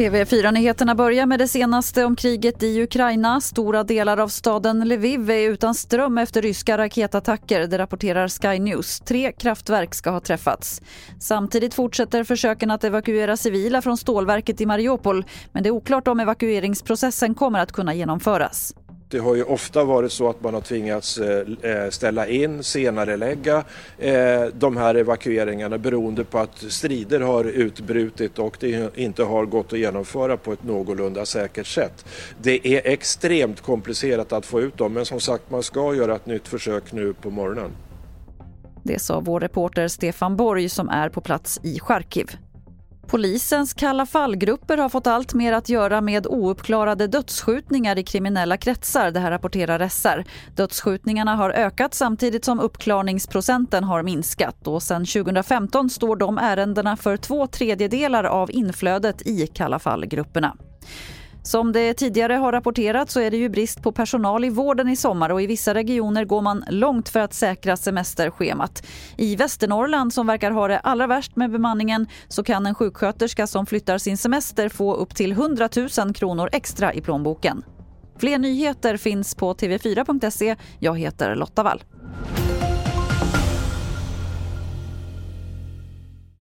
TV4-nyheterna börjar med det senaste om kriget i Ukraina. Stora delar av staden Lviv är utan ström efter ryska raketattacker, det rapporterar Sky News. Tre kraftverk ska ha träffats. Samtidigt fortsätter försöken att evakuera civila från stålverket i Mariupol men det är oklart om evakueringsprocessen kommer att kunna genomföras. Det har ju ofta varit så att man har tvingats eh, eh, ställa in, senare lägga eh, de här evakueringarna beroende på att strider har utbrutit och det inte har gått att genomföra på ett någorlunda säkert sätt. Det är extremt komplicerat att få ut dem men som sagt man ska göra ett nytt försök nu på morgonen. Det sa vår reporter Stefan Borg som är på plats i Charkiv. Polisens kalla fallgrupper har fått allt mer att göra med ouppklarade dödsskjutningar i kriminella kretsar, det här rapporterar SR. Dödsskjutningarna har ökat samtidigt som uppklarningsprocenten har minskat och sedan 2015 står de ärendena för två tredjedelar av inflödet i kalla fallgrupperna. Som det tidigare har rapporterats så är det ju brist på personal i vården i sommar och i vissa regioner går man långt för att säkra semesterschemat. I Västernorrland som verkar ha det allra värst med bemanningen så kan en sjuksköterska som flyttar sin semester få upp till 100 000 kronor extra i plånboken. Fler nyheter finns på tv4.se. Jag heter Lotta Wall.